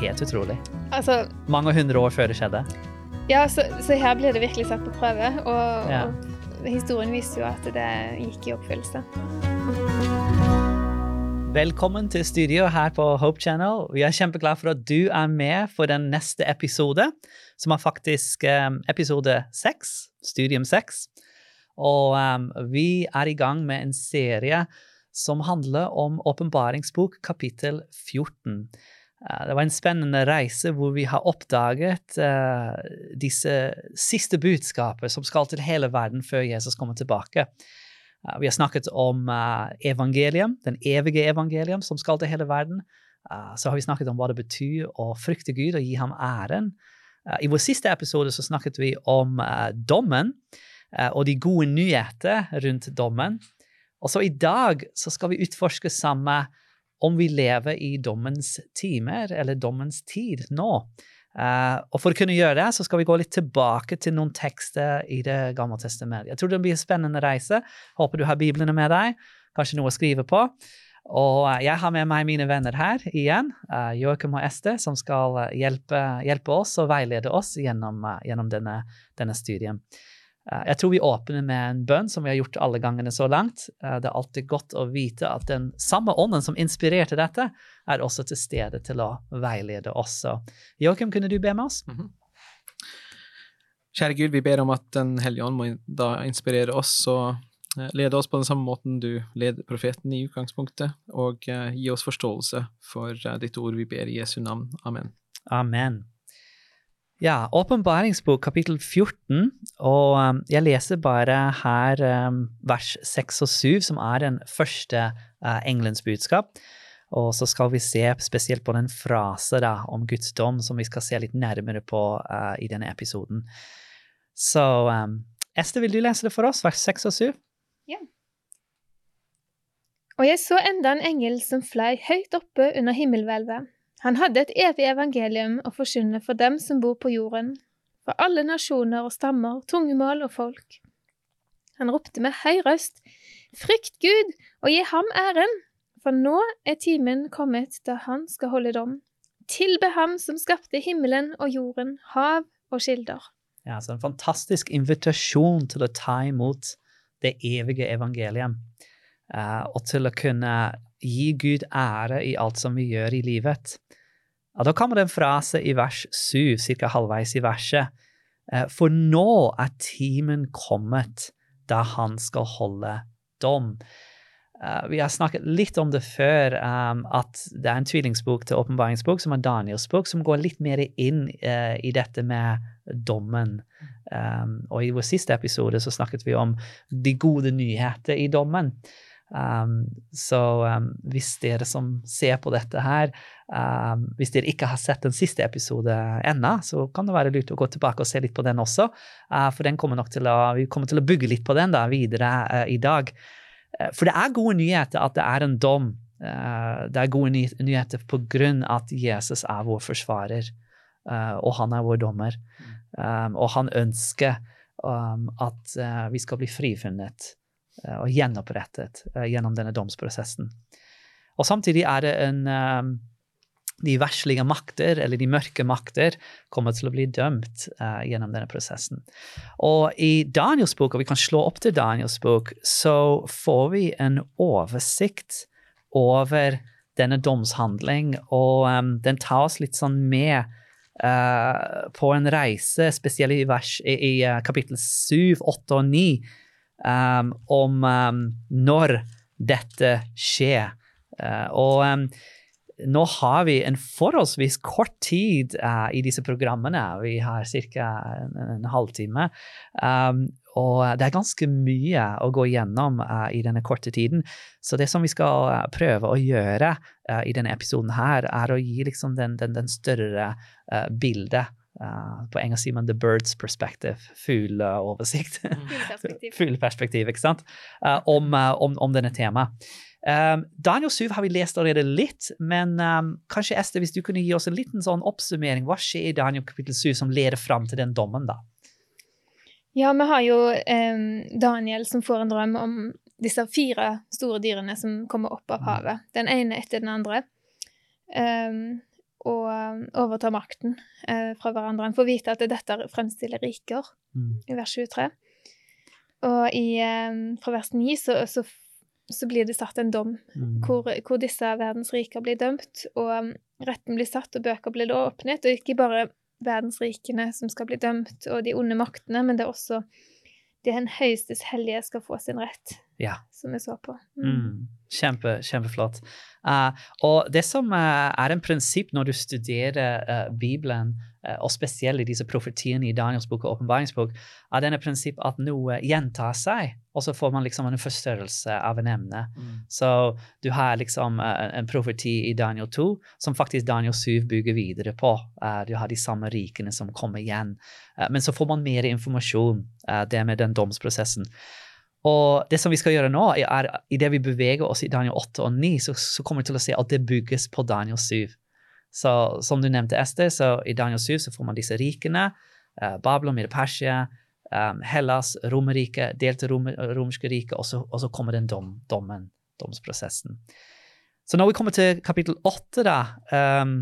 helt utrolig. Altså, Mange hundre år før det skjedde. ja, så, så her blir det virkelig satt på prøve. Og, Ja. og historien viser jo at det gikk i oppfyllelse. Velkommen til studio her på Hope Channel. Vi er kjempeglade for at du er med for den neste episode, som er faktisk um, episode seks, studium seks. Og um, vi er i gang med en serie som handler om åpenbaringsbok kapittel 14. Uh, det var en spennende reise hvor vi har oppdaget uh, disse siste budskapene som skal til hele verden før Jesus kommer tilbake. Uh, vi har snakket om uh, evangelium, den evige evangelium som skal til hele verden. Så har vi snakket om hva det betyr å frykte Gud og gi ham æren. I vår siste episode så snakket vi om dommen og de gode nyheter rundt dommen. Og så i dag så skal vi utforske samme om vi lever i dommens timer eller dommens tid nå. Uh, og for å kunne gjøre det, så skal vi gå litt tilbake til noen tekster i Det gamle testamentet. Jeg tror det blir en spennende reise. Håper du har biblene med deg, kanskje noe å skrive på. Og uh, jeg har med meg mine venner her igjen, uh, Joakim og Ester, som skal hjelpe, hjelpe oss og veilede oss gjennom, gjennom denne, denne studien. Uh, jeg tror vi åpner med en bønn, som vi har gjort alle gangene så langt. Uh, det er alltid godt å vite at den samme ånden som inspirerte dette, er også til stede til å veilede oss. Joakim, kunne du be med oss? Mhm. Kjære Gud, vi ber om at Den hellige ånd må da inspirere oss og eh, lede oss på den samme måten du leder profeten i utgangspunktet, og eh, gi oss forståelse for eh, ditt ord vi ber i Jesu navn. Amen. Amen. Ja, åpenbaringsbok kapittel 14, og um, jeg leser bare her um, vers 6 og 7, som er den første uh, engelens budskap. Og så skal vi se spesielt på den frase da, om Guds dom, som vi skal se litt nærmere på uh, i denne episoden. Så um, Ester, vil du lese det for oss, vers 6 og 7? Ja. Og jeg så enda en engel som fløy høyt oppe under himmelhvelvet. Han hadde et evig evangelium å forkynne for dem som bor på jorden, for alle nasjoner og stammer, tungemål og folk. Han ropte med høy røst, Frykt Gud og gi ham æren, for nå er timen kommet da han skal holde dom. Tilbe ham som skapte himmelen og jorden, hav og kilder. Ja, så en fantastisk invitasjon til å ta imot det evige evangelium. eh, og til å kunne gi Gud ære i alt som vi gjør i livet. Ja, da kommer det en frase i vers 7, ca. halvveis i verset. eh, For nå er timen kommet da han skal holde dom. Eh, vi har snakket litt om det før, um, at det er en tvillingsbok til åpenbaringsbok, som er Daniels bok, som går litt mer inn eh, i dette med dommen. Um, og i vår siste episode så snakket vi om de gode nyheter i dommen. Um, så um, hvis dere som ser på dette her, um, hvis dere ikke har sett den siste episode ennå, så kan det være lurt å gå tilbake og se litt på den også. Uh, for den kommer nok til å, vi kommer til å bygge litt på den da videre uh, i dag. Uh, for det er gode nyheter at det er en dom. Uh, det er gode ny nyheter på grunn at Jesus er vår forsvarer, uh, og han er vår dommer. Um, og han ønsker um, at uh, vi skal bli frifunnet og gjenopprettet uh, gjennom denne domsprosessen. Og samtidig er det en um, De verslige makter, eller de mørke makter, kommer til å bli dømt gjennom denne prosessen. Og i Daniels bok, og vi kan slå opp til Daniels bok, så får vi en oversikt over denne domshandling, og um, den tar oss litt sånn med Uh, på en reise, spesielt i, vers, i, i kapittel 7, 8 og 9, um, om um, når dette skjer. Uh, og um, nå har vi en forholdsvis kort tid i disse programmene. Vi har ca. En, en, halvtime. og det er ganske mye å gå gjennom i denne korte tiden. Så det som vi skal prøve å gjøre i denne episoden her, er å gi liksom den, den, den større uh, bildet. Uh, på engelsk sier man 'the bird's perspective', fugleoversikt. Fugleperspektiv. Fugleperspektiv, ikke sant? Uh, om, om, om, denne temaet. Um, Daniel Suv har vi lest allerede litt, men um, kanskje Ester, hvis du kunne gi oss en liten sånn oppsummering. Hva skjer i Daniel kapittel 7 som leder fram til den dommen, da? Ja, vi har jo um, Daniel som får en drøm om disse fire store dyrene som kommer opp av havet. Den ene etter den andre. Um, og, overtar makten eh, fra hverandre. Han får vite at dette fremstiller riker, Mm. i vers 23. Og i, eh, fra vers 9 så, så, så blir det satt en dom Mm. hvor, hvor disse verdens riker blir dømt, og um, retten blir satt, og bøker blir da åpnet. Og ikke bare verdensrikene som skal bli dømt, og de onde maktene, men det er også det Den høyestes hellige skal få sin rett, Ja. som vi så på. Mm. Kjempe, kjempeflott. Uh, og det som uh, er en prinsipp når du studerer uh, Bibelen, og spesielt i disse profetiene i Daniels bok og åpenbaringsbok, er denne prinsipp at noe gjentar seg, og så får man liksom en forstørrelse av en emne. Så du har liksom en profeti i Daniel 2 som faktisk Daniel 7 bygger videre på. Du har de samme rikene som kommer igjen. Men så får man mer informasjon, det med den domsprosessen. Og det som vi skal gjøre nå, er i det vi beveger oss i Daniel 8 og 9, så, så kommer vi til å se at det bygges på Daniel 7. Så som du nevnte, Ester, så i Daniel 7 så får man disse rikene. Uh, Babylon, Medo-Persia, um, Hellas, Romerriket, delte rom, romerske riket, og, og så kommer den dom, dommen, domsprosessen. Så når vi kommer til kapittel 8, da, um,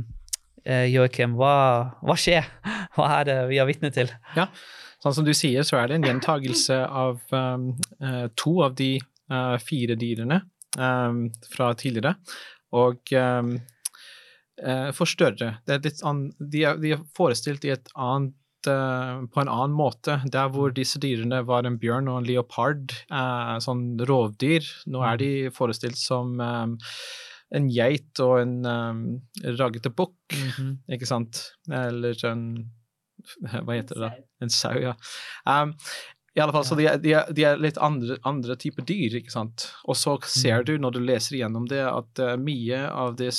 eh, Joakim, hva, hva skjer? Hva er det vi er vitne til? Sånn som du sier, så er det en gjentagelse av um, eh, to av de uh, fire dyrene um, fra tidligere. Og um, uh, for større. An, de, er, de er forestilt annet på en annen måte. Der hvor disse dyrene var en bjørn og en leopard, eh, sånn rovdyr, nå er de forestilt som um, en geit og en um, raggete bukk, Mhm. ikke sant? Eller en Hva heter det? En sau, ja. Um, I alle fall, så de de de er litt andre, andre typer dyr, ikke sant. Og så ser Mm. du når du leser igjennom det, at eh, mye av det,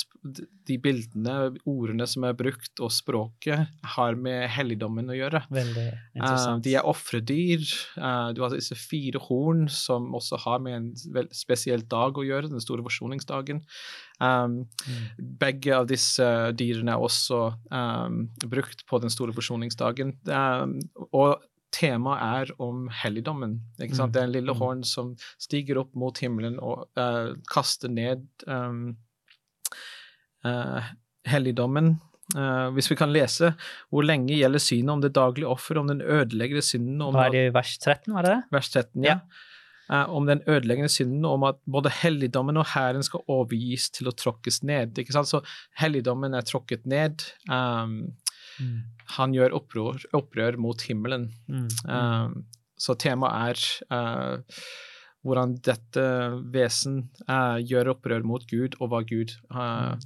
de bildene, ordene som er brukt, og språket, har med helligdommen å gjøre. Veldig interessant. Uh, de er ofredyr. Uh, du har disse fire horn, som også har med en spesiell dag å gjøre, den store forsoningsdagen. Um, Mm. begge av disse dyrene er også um, brukt på den store forsoningsdagen. Um, og temaet er om helligdommen. Ikke sant? Mm, Det er en lille mm. horn som stiger opp mot himmelen og uh, kaster ned um, uh, helligdommen. Uh, hvis vi kan lese hvor lenge gjelder synet om det daglige offer, om den ødeleggende synden om Hva er det i vers 13, var det det? Vers 13, ja. Eh, om den ødeleggende synden, om at både helligdommen og hæren skal overgis til å tråkkes ned. Ikke sant? Så helligdommen er tråkket ned. Um, Mm. han gjør opprør, opprør mot himmelen. Mm. Um, så temaet er uh, hvordan dette vesen uh, gjør opprør mot Gud, og hva Gud uh,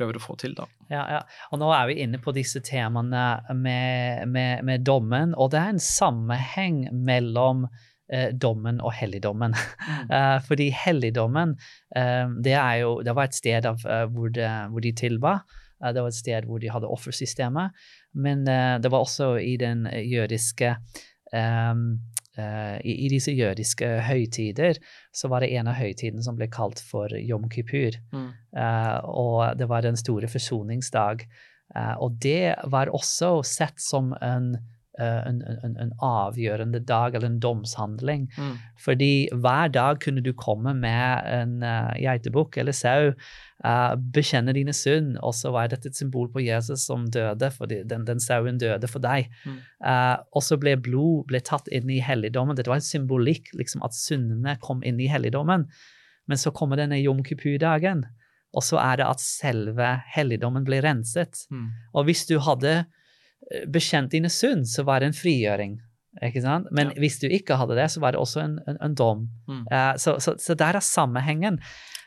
prøver å få til, da. Ja, ja. Og nå er vi inne på disse temaene med, med, med dommen, og det er en sammenheng mellom eh, dommen og helligdommen. Eh, fordi helligdommen, eh, det, jo, det var et sted av, hvor, det, hvor de tilba. Eh, det var et sted hvor de hadde offersystemet. Men eh, det var også i den jødiske um, i, I disse jødiske høytider så var det en av høytidene som ble kalt for Jom Kippur. Eh, og det var den store forsoningsdag. Uh, og det var også sett som en, en, en, en avgjørende dag, eller en domshandling. Mm. Fordi hver dag kunne du komme med en uh, geitebukk eller sau, uh, bekjenne dine synd, og så var dette et symbol på Jesus som døde, fordi den, den sauen døde for deg. Mm. Uh, og så ble blod ble tatt inn i helligdommen. Dette var en symbolikk, liksom at syndene kom inn i helligdommen. Men så kommer denne jom kippur-dagen, og så er det at selve helligdommen blir renset. Mm. Og hvis du hadde eh, bekjent dine synd, så var det en frigjøring. Ikke sant? Men Ja. hvis du ikke hadde det, så var det også en, en, en dom. Mm. Uh, så, så, så der er sammenhengen.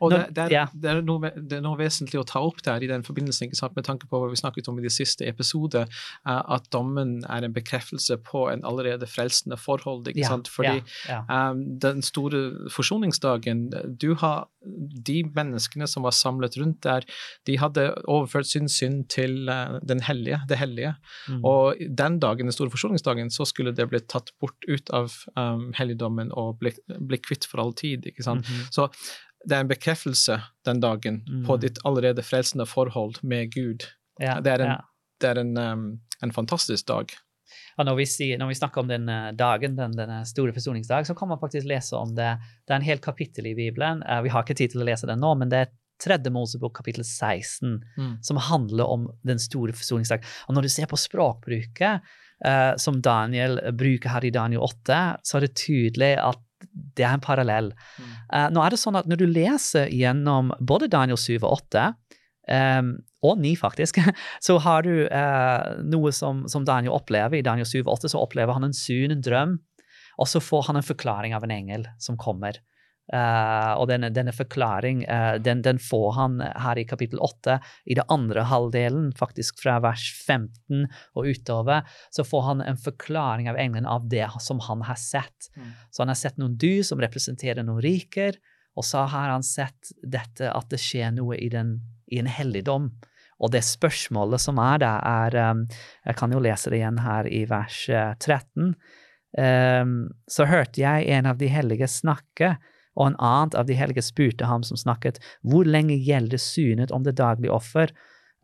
Og det, det, er, det, er noe, det er noe vesentlig å ta opp der i den forbindelsen, med tanke på hva vi snakket om i de siste episode, at dommen er en bekreftelse på en allerede frelsende forhold. ikke sant? Fordi. Um, den store forsoningsdagen, du har de menneskene som var samlet rundt der, de hadde overført sin synd til uh, den hellige, det hellige. Mm. Og den dagen, den store forsoningsdagen, så skulle det bli tatt bort ut av um, helligdommen og bli, bli kvitt for all tid. ikke sant? Mhm. Så det er en bekreftelse den dagen på Mm. ditt allerede frelsende forhold med Gud. ja, det er en- ja. Det er en, um, en fantastisk dag. Og når vi, sier, når vi snakker om den eh, dagen, den, denne store forsoningsdag, så kan man faktisk lese om det. Det er en hel kapittel i Bibelen. Eh, vi har ikke tid til å lese den nå, men det er tredje Mosebok kapittel 16, Mm. som handler om den store forsoningsdag. Og når du ser på språkbruket Uh, som Daniel bruker her i Daniel 8, så er det tydelig at det er en parallell. Mm. Uh, nå er det sånn at når du leser gjennom både Daniel 7 og 8, um, og 9 faktisk, så har du uh, noe som, som Daniel opplever. I Daniel 7 og 8 så opplever han en syn, en drøm, og så får han en forklaring av en engel som kommer. Eh, og denne, denne forklaring uh, den, den får han her i kapittel 8, i det andre halvdelen, faktisk fra vers 15 og utover, så får han en forklaring av engelen av det som han har sett. Mm. Så han har sett noen dyr som representerer noen riker, og så har han sett dette at det skjer noe i, den, i en helligdom. Og det spørsmålet som er der, er um, Jeg kan jo lese det igjen her i vers eh, 13. Um, så hørte jeg en av de hellige snakke, og en annen av de hellige spurte ham som snakket, hvor lenge gjelder synet om det daglige offer,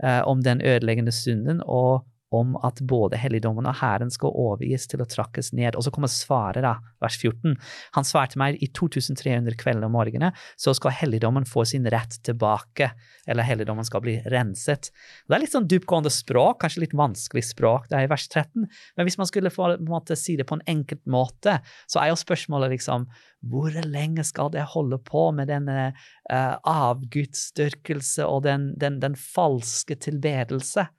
eh, om den ødeleggende synden, og om at både helligdommen og hæren skal overgis til å trakkes ned. Og så kommer svaret, da, vers 14. Han svarte meg i 2300 kvelder og morgener, så skal helligdommen få sin rett tilbake, eller helligdommen skal bli renset. Det er litt sånn dyptgående språk, kanskje litt vanskelig språk, det er i vers 13, men hvis man skulle få, på en måte, si det på en enkelt måte, så er jo spørsmålet liksom hvor lenge skal det holde på med denne uh, avgudsdyrkelse og den, den, den falske tilbedelse?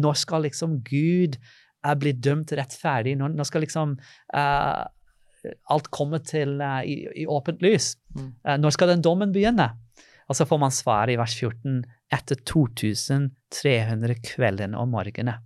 Når skal liksom Gud uh, bli dømt rettferdig? Når, nå skal liksom uh, alt komme til uh, i, i, åpent lys? Mm. når skal den dommen begynne? Og så får man svaret i vers 14 etter 2300 kvelden og morgener.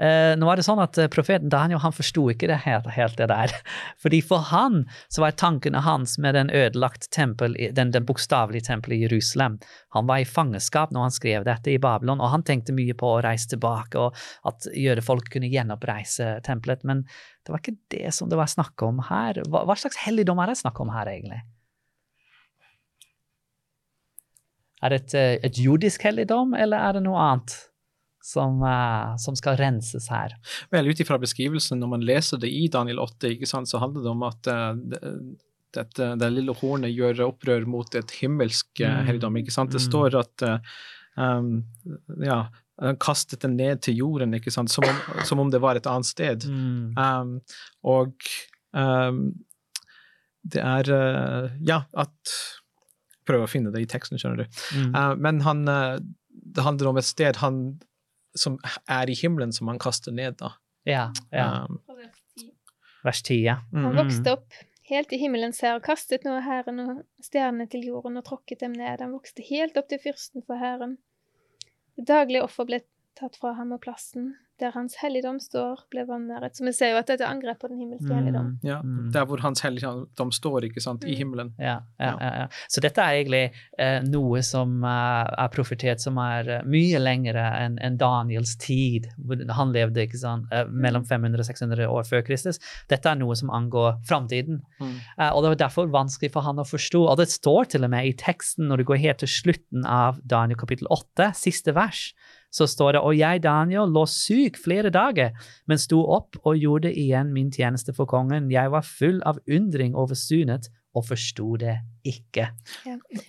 Eh, nå er det sånn at eh, Profeten Daniel han forsto ikke det helt, helt, det der. Fordi For han så var tankene hans med den ødelagt tempel, den, den bokstavelige tempelet i Jerusalem. Han var i fangenskap når han skrev dette i Babylon, og han tenkte mye på å reise tilbake og at jødefolk kunne gjenoppreise tempelet. Men det var ikke det som det var snakk om her. Hva, hva slags helligdom er det snakk om her, egentlig? Er det et, eh, et jordisk helligdom, eller er det noe annet? Som, uh, som, skal renses her. Vel, ut ifra beskrivelsen, når man leser det i Daniel 8, sant, så handler det om at uh, det, dette, det lille hornet gjør opprør mot et himmelsk uh, helligdom. ikke sant? Det Mm. står at um, ja, kastet den ned til jorden, ikke sant? Som, om, som om det var et annet sted. Mm. Um, og um, det er Ja, at Prøv å finne det i teksten, skjønner du. Mm. men han Det handler om et sted han som er i himmelen, som han kaster ned, da. Ja. ja. Um, Vers 10, ja. mm. Han vokste opp helt i himmelens hær og kastet nå hæren og stjernene til jorden og tråkket dem ned. Han vokste helt opp til fyrsten for hæren. Det daglige offer ble tatt fra ham, og plassen der hans helligdom står, ble vanæret. Så vi ser jo at dette er angrep på den himmelske helligdom. Ja, Mm. der hvor hans helligdom står, ikke sant, i Mm. himmelen. Ja, ja, ja, ja. Så dette er egentlig eh, noe som eh, er profetert som er eh, mye lengre enn en Daniels tid. Han levde ikke sant, eh, mellom 500 og 600 år før Kristus. Dette er noe som angår framtiden. Mm. Eh, og det var derfor vanskelig for han å forstå. Og det står til og med i teksten når du går helt til slutten av Daniel kapittel 8, siste vers, så står det Og jeg, Daniel, lå syk flere dager, men sto opp og gjorde igjen min tjeneste for kongen. Jeg var full av undring over synet og forsto det ikke.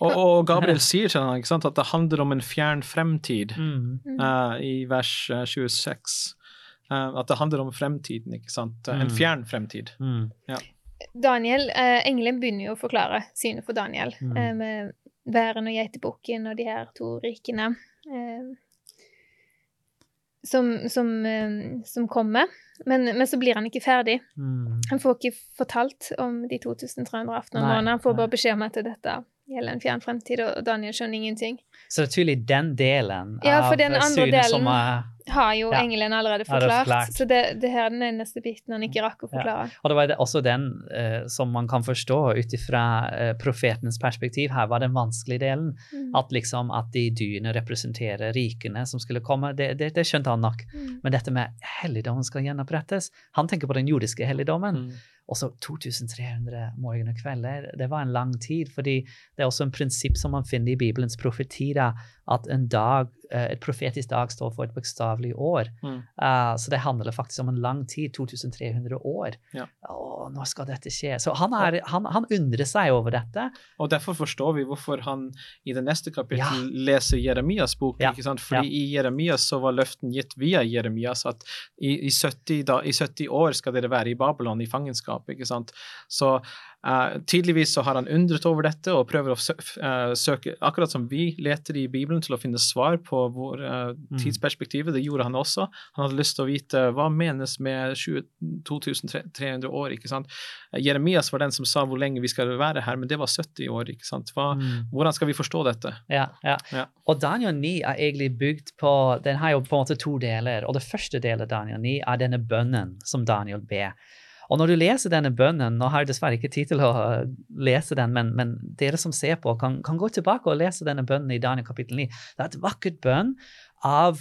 Og, og Gabriel sier til ham ikke sant, at det handler om en fjern fremtid, Mm. Eh, i vers eh, 26. Uh, at det handler om fremtiden, ikke sant. En Mm. fjern fremtid. Mm. Daniel, uh, Engelen begynner jo å forklare synet for Daniel, Mm. eh, med væren og geitebukken og de her to rikene eh, som, som, eh, som kommer. Men, men så blir han ikke ferdig. Mm. Han får ikke fortalt om de 2300 aftenene og Nei. Han får bare beskjed om at dette gjelder en fjern fremtid, og Daniel skjønner ingenting. Så det er tydelig den delen Ja, av den synet delen, som er Har jo Ja. engelen allerede Ja, er forklart. forklart. Så det, det her er den eneste biten han ikke rakk å Ja. forklare. Og det var også den eh, som man kan forstå ut ifra eh, profetens perspektiv. Her var den vanskelige delen. Mm. At liksom at de dyrene representerer rikene som skulle komme. Det, det, det skjønte han nok. Mm. Men dette med helligdommen skal gjenopprettes Han tenker på den jordiske helligdommen. Mm. Og så 2300 morgen og kveld. Det, var en lang tid. fordi det er også en prinsipp som man finner i Bibelens profetier, at en dag, eh, et profetisk dag står for et bokstavelig år. Mm. Uh, så det handler faktisk om en lang tid, 2300 år. Ja. Å, når skal dette skje? Så han, er, han, han undrer seg over dette. Og derfor forstår vi hvorfor han i det neste kapittel Ja. leser Jeremias bok. Ja, ikke sant? Fordi i Jeremias så var løften gitt via Jeremias at i, i, 70, da, i 70 år skal dere være i Babylon, i fangenskap. Ikke sant? Så uh, tydeligvis så har han undret over dette og prøver å eh, søke, akkurat som vi leter i Bibelen til å finne svar på vår uh, tidsperspektivet. Det gjorde han også. Han hadde lyst til å vite hva menes med 2300 år. ikke sant? Jeremias var den som sa hvor lenge vi skal være her, men det var 70 år. ikke sant? Hva, Mm. hvordan skal vi forstå dette? Ja, ja. Ja. Og Daniel 9 er egentlig bygd på Den har jo på en måte to deler. Og det første delen av Daniel 9 er denne bønnen som Daniel ber. Og når du leser denne bønnen Nå har jeg dessverre ikke tid til å uh, lese den, men, men dere som ser på, kan, kan gå tilbake og lese denne bønnen i Daniel kapittel 9. Det er et vakkert bønn av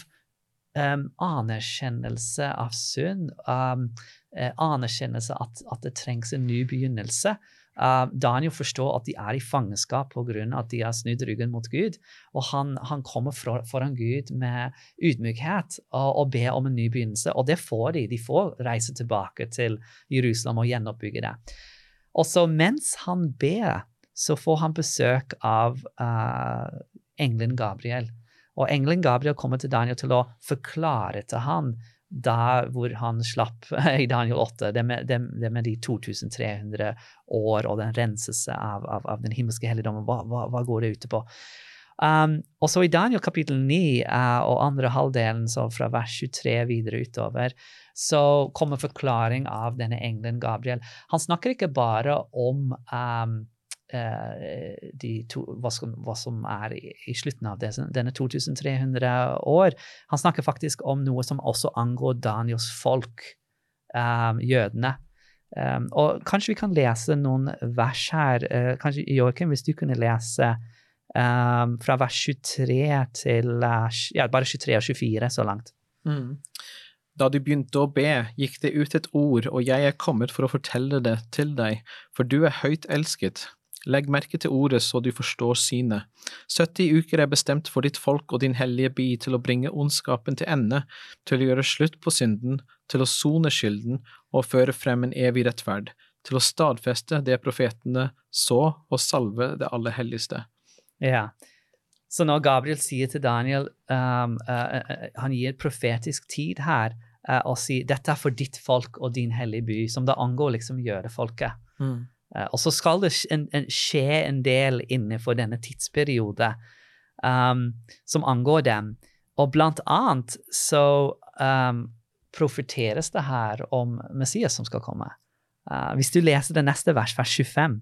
um, anerkjennelse av synd, um, eh, anerkjennelse at, at det trengs en ny begynnelse. Uh, Daniel forstår at de er i fangenskap pga. at de har snudd ryggen mot Gud. Og han, han kommer fra, foran Gud med ydmykhet og, og ber om en ny begynnelse. Og det får de. De får reise tilbake til Jerusalem og gjenoppbygge det. Og så mens han ber, så får han besøk av uh, engelen Gabriel. Og engelen Gabriel kommer til Daniel til å forklare til han der hvor han slapp i Daniel 8, det med, det, det med de 2300 år og den renselse av, av, av den himmelske helligdommen. Hva, hva, hva går det ute på? Um, og så i Daniel kapittel 9 uh, og andre halvdelen, så fra vers 23 videre utover, så kommer forklaring av denne engelen Gabriel. Han snakker ikke bare om um, eh, to, hva, som, hva som er i, i slutten av det, denne 2300 år. Han snakker faktisk om noe som også angår Daniels folk, um, jødene. Um, og kanskje vi kan lese noen vers her. Uh, kanskje Joakim, hvis du kunne lese um, fra vers 23 til uh, ja, bare 23 og 24 så langt. Mm. Da du begynte å be, gikk det ut et ord, og jeg er kommet for å fortelle det til deg, for du er høyt elsket. Legg merke til ordet så du forstår synet. 70 uker er bestemt for ditt folk og din hellige by til å bringe ondskapen til ende, til å gjøre slutt på synden, til å sone skylden og føre frem en evig rettferd, til å stadfeste det profetene så og salve det aller helligste. Ja. Så når Gabriel sier til Daniel um, uh, uh, Han gir profetisk tid her uh, og sier dette er for ditt folk og din hellige by, som det angår liksom jødefolket. Mm. Uh, og så skal det skje en del innenfor denne tidsperiode um, som angår dem. Og blant annet så um, profeteres det her om Messias som skal komme. Uh, hvis du leser det neste vers, vers 25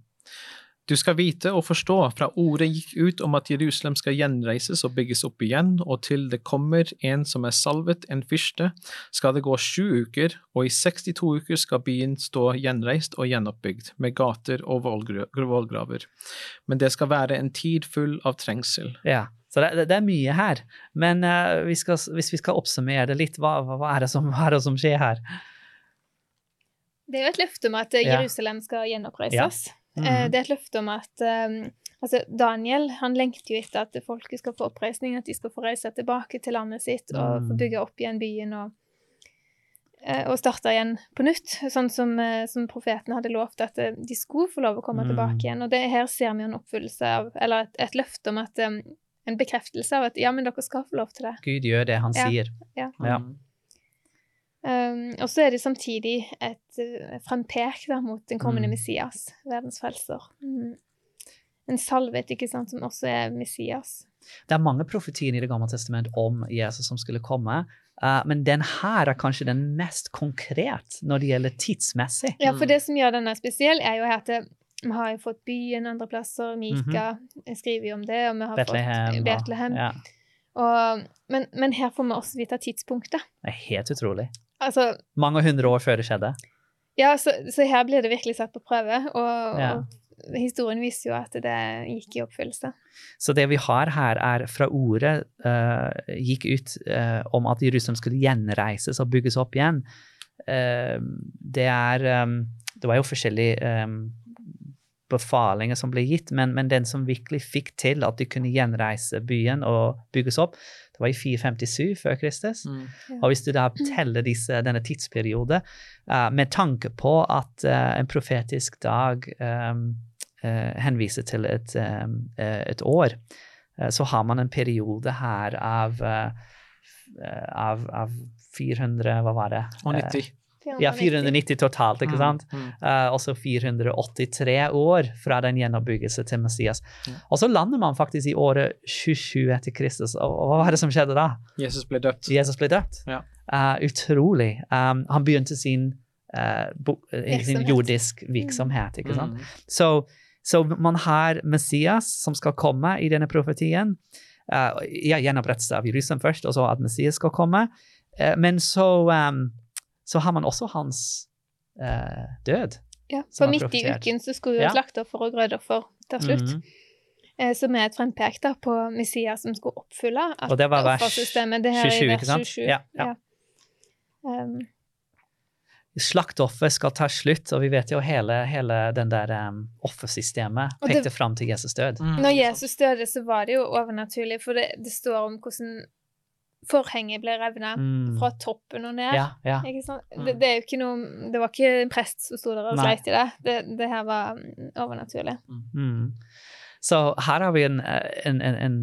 Du skal vite og forstå fra ordet gikk ut om at Jerusalem skal gjenreises og bygges opp igjen, og til det kommer en som er salvet, en fyrste, skal det gå sju uker, og i 62 uker skal byen stå gjenreist og gjenoppbygd, med gater og vollgra- vollgraver. Men det skal være en tid full av trengsel. Ja, så det, det, det er mye her. Men uh, vi skal, hvis vi skal oppsummere det litt, hva, hva, er det som, hva er det som skjer her? Det er jo et løfte om at eh, Ja. Jerusalem skal gjenoppreises. Mhm. Eh, Det er et løfte om at um, altså Daniel han lengter jo etter at folket skal få oppreisning, at de skal få reise tilbake til landet sitt og få Mm. bygge opp igjen byen og, eh, og starte igjen på nytt. Sånn som, eh, som profeten hadde lovt at eh, de skulle få lov å komme Mm. tilbake igjen. Og det, her ser vi en oppfyllelse av, eller et, et løfte om at um, En bekreftelse av at ja, men dere skal få lov til det. Gud gjør det han Ja. sier. Ja. Mm. Um, og så er det samtidig et uh, frempek da, mot den kommende Mm. Messias, verdens frelser. Mm. En salvet, ikke sant, som også er Messias. Det er mange profetier i Det gamle testament om Jesus som skulle komme, Uh, men den her er kanskje den mest konkret når det gjelder tidsmessig. Ja, for Mm. det som gjør denne spesiell, er jo at eh, vi har jo fått byen andre plasser, Mika skriver jo om det, og vi har. Betlehem. fått og- Betlehem. Ja, Og, men, men her får vi også vite tidspunktet. det er helt utrolig. Altså, Mange hundre år før det skjedde. ja, så, så her blir det virkelig satt på prøve, og, Ja. og historien viser jo at det gikk i oppfyllelse. Så det vi har her, er fra ordet uh, gikk ut uh, om at Jerusalem skulle gjenreises og bygges opp igjen. Uh, det er um, det var jo forskjellige um, befalinger som ble gitt, men, men, den som virkelig fikk til at de kunne gjenreise byen og bygges opp, det var i 457 før Kristus. Mm. Og hvis du da teller disse, denne tidsperioden uh, med tanke på at uh, en profetisk dag um, uh, henviser til et, um, et år, så har man en periode her av, av, av 400 Hva var det? Og 90. Ja, 490 totalt, ikke mm, sant? Mm, mm. Uh, og så 483 år fra den gjenoppbyggelse til Messias. Mm. Og så lander man faktisk i året 27 etter Kristus. Og, og hva var det som skjedde da? Jesus ble døpt. Jesus ble døpt. Ja. Uh, utrolig. Um, han begynte sin, uh, sin jordisk virksomhet, ikke sant? Mm. Så, så, man har Messias som skal komme i denne profetien. Uh, ja, Gjenopprettelse av Jerusalem først, og så at Messias skal komme. men så um, så har man også hans eh, død. Ja, for midt i uken så skulle jo ja. slaktoffer og grødoffer ta slutt. Mm -hmm. eh, som er et frempek da, på Messias som skulle oppfylle at og det var vers 27, ikke sant? 27. Ja, ja. ja. Um, Slaktoffer skal ta slutt, og vi vet jo hele, hele den der um, offersystemet pekte fram til Jesus død. Mm. Når Jesus døde, så var det jo overnaturlig, for det, det står om hvordan forhenget ble revna mm. fra toppen og ned. Ja, ja. Mm. Det, det, er jo ikke noe Det var ikke en prest som sto der og sleit i det. det. det. her var mm, overnaturlig. Mm. Så her har vi en, en, en, en,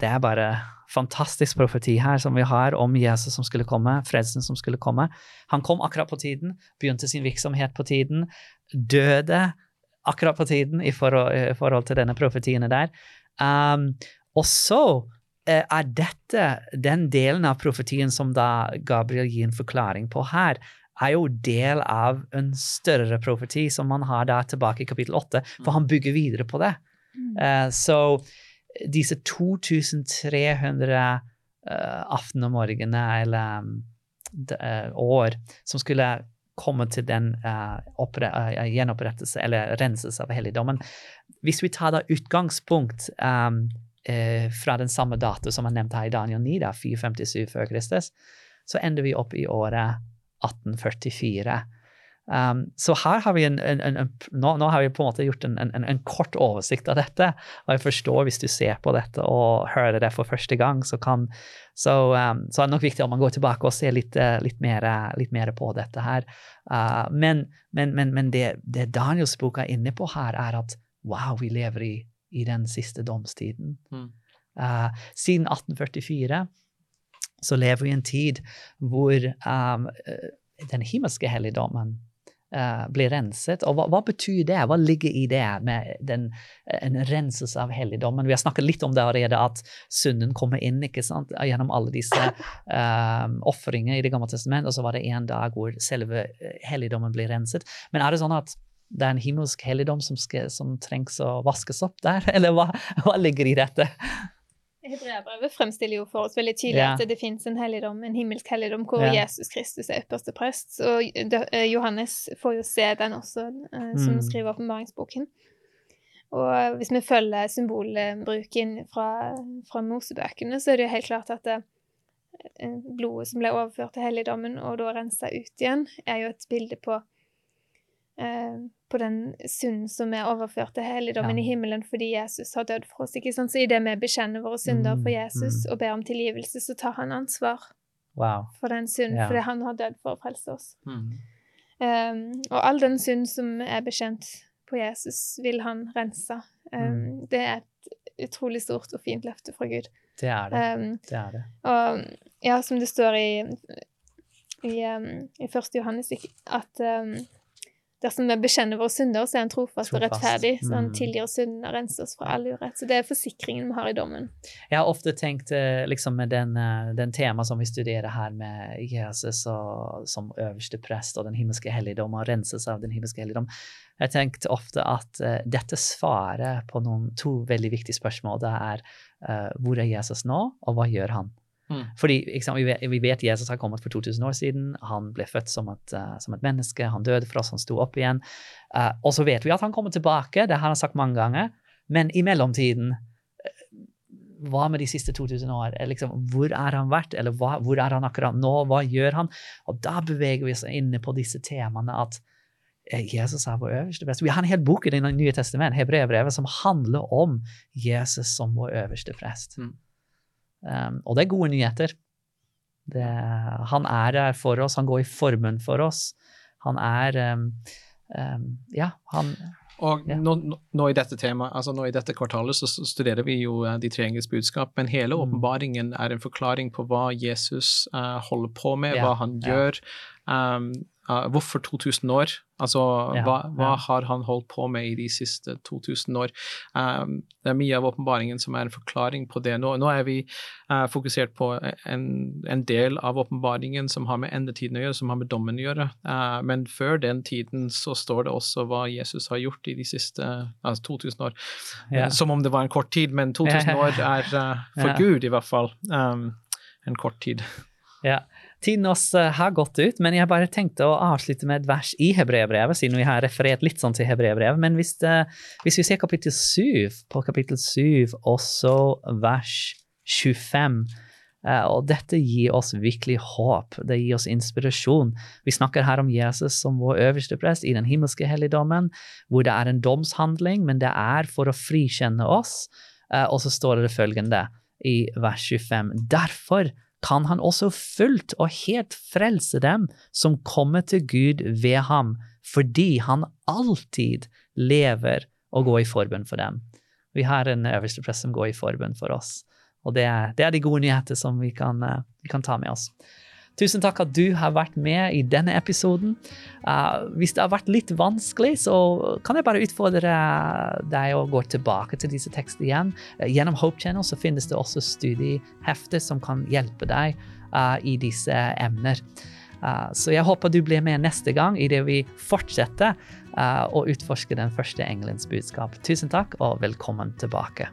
Det er bare fantastisk profeti her som vi har om Jesus som skulle komme, frelsen som skulle komme. Han kom akkurat på tiden, begynte sin virksomhet på tiden, døde akkurat på tiden i forhold, i forhold til denne profetiene der. Um, og så Eh, er dette den delen av profetien som da Gabriel gir en forklaring på her, er jo del av en større profeti som man har da tilbake i kapittel 8, for han bygger videre på det. Uh, så disse 2300 uh, aften og morgener eller um, de, uh, år som skulle komme til den gjenopprettelse eller renselse av helligdommen. Hvis vi tar da utgangspunkt um, eh, fra den samme dato som er nevnt her i Daniel 9, da, 457 før Kristus, så ender vi opp i året 1844. Um, så her har vi en, en, en, nå, nå, har vi på en måte gjort en, kort oversikt av dette. Og jeg forstår hvis du ser på dette og hører det for første gang, så, kan, så, um, så er det nok viktig om man går tilbake og ser litt, uh, litt, mer, litt mer, på dette her. Uh, men, men, men, men det, det Daniels bok er inne på her, er at wow, vi lever i i den siste domstiden. Mm. Uh, siden 1844 så lever vi i en tid hvor um, den himmelske helligdommen uh, blir renset. Og hva, hva, betyr det? Hva ligger i det med den, en renselse av helligdommen? Vi har snakket litt om det allerede, at synden kommer inn ikke sant? gjennom alle disse um, ofringer i Det gamle testamentet, og så var det en dag hvor selve helligdommen blir renset. Men er det sånn at det er en himmelsk helligdom som, skal, som, trengs å vaskes opp der? Eller hva, hva ligger i dette? Hebreabrevet fremstiller jo for oss veldig tydelig ja. at det, fins en helligdom, en himmelsk helligdom, hvor ja. Jesus Kristus er ypperste prest. Og eh, Johannes får jo se den også, uh, som mm. skriver åpenbaringsboken. Og hvis vi følger symbolbruken fra, fra Mosebøkene, så er det jo helt klart at det, eh, blodet som ble overført til helligdommen, og da rensa ut igjen, er jo et bilde på Eh, på den synden som er overført til helligdommen ja. i himmelen fordi Jesus har dødd for oss. ikke sant? Så idet vi bekjenner våre synder for mm, Jesus mm. og ber om tilgivelse, så tar han ansvar wow. for den synden, ja. fordi han har dødd for å frelse oss. Mm. Um, og all den synd som er bekjent på Jesus, vil han rense. Um, mm. Det er et utrolig stort og fint løfte fra Gud. Det er det. Um, det, er det. Og ja, som det står i, i, i 1. Johannes, at Dersom vi bekjenner våre synder, så er han trofast, og rettferdig, så han mm. tilgir synden og renser oss fra all urett. Så det er forsikringen vi har i dommen. Jeg har ofte tenkt eh, liksom med den, eh, den tema som vi studerer her, med Jesus og, som øverste prest og den himmelske helligdom, og renses av den himmelske helligdom. Jeg tenkte ofte at uh, dette svaret på noen to veldig viktige spørsmål. Det er uh, hvor er Jesus nå, og hva gjør han? Mm. Fordi sant, vi, vet, vi, vet, Jesus har kommet for 2000 år siden. Han ble født som et, uh, som et menneske. Han døde for oss, han sto opp igjen. Uh, og så vet vi at han kommer tilbake, det har han sagt mange ganger. Men i mellomtiden uh, hva med de siste 2000 år? Liksom, hvor er han vært, eller hva, hvor er han akkurat nå? Hva gjør han? Og da beveger vi oss inne på disse temaene at Jesus er vår øverste prest. Vi har en hel bok i Det nye testamentet, Hebrevbrevet, som handler om Jesus som vår øverste prest. Mm. Um, og det er gode nyheter. Det, han er der for oss, han går i formen for oss. Han er um, um, Ja, han Og nå, nå- i dette temaet, altså nå i dette kvartalet, så studerer vi jo eh, de tre engels budskap, men hele Mm. åpenbaringen er en forklaring på hva Jesus uh, holder på med, Ja, hva han ja. gjør. Um, eh, hvorfor 2000 år? Altså, Ja, hva, hva ja. har han holdt på med i de siste 2000 år? Um, det er mye av åpenbaringen som er en forklaring på det. Nå, nå er vi uh, fokusert på en, en del av åpenbaringen som har med endetiden å gjøre, som har med dommen å gjøre. Uh, men før den tiden så står det også hva Jesus har gjort i de siste altså 2000 år. Ja. Som om det var en kort tid, men 2000 år er eh, for. Gud i hvert fall um, en kort tid. Ja. Tiden oss eh, har gått ut, men jeg bare tenkte å avslutte med et vers i hebreerbrevet, siden vi har referert litt sånn til hebreerbrevet. Men hvis, det, hvis vi ser kapittel 7, på kapittel 7, også vers 25 eh, Og dette gir oss virkelig håp. Det gir oss inspirasjon. Vi snakker her om Jesus som vår øverste prest i den himmelske helligdommen, hvor det er en domshandling, men det er for å frikjenne oss. Eh, Og så står det følgende i vers 25. Derfor kan han også fullt og helt frelse dem som kommer til Gud ved ham, fordi han alltid lever og går i forbund for dem. Vi har en øverste prest som går i forbund for oss. Og det er, det er de gode nyheter som vi kan, eh, vi kan ta med oss. Tusen takk at du har vært med i denne episoden. Uh, hvis det har vært litt vanskelig, så kan jeg bare utfordre deg å gå tilbake til disse tekstene igjen. Uh, gjennom Hope Channel så finnes det også studiehefter som kan hjelpe deg uh, i disse emner. Så jeg håper du blir med neste gang idet vi fortsetter å utforske den første engelens budskap. Tusen takk, og velkommen tilbake.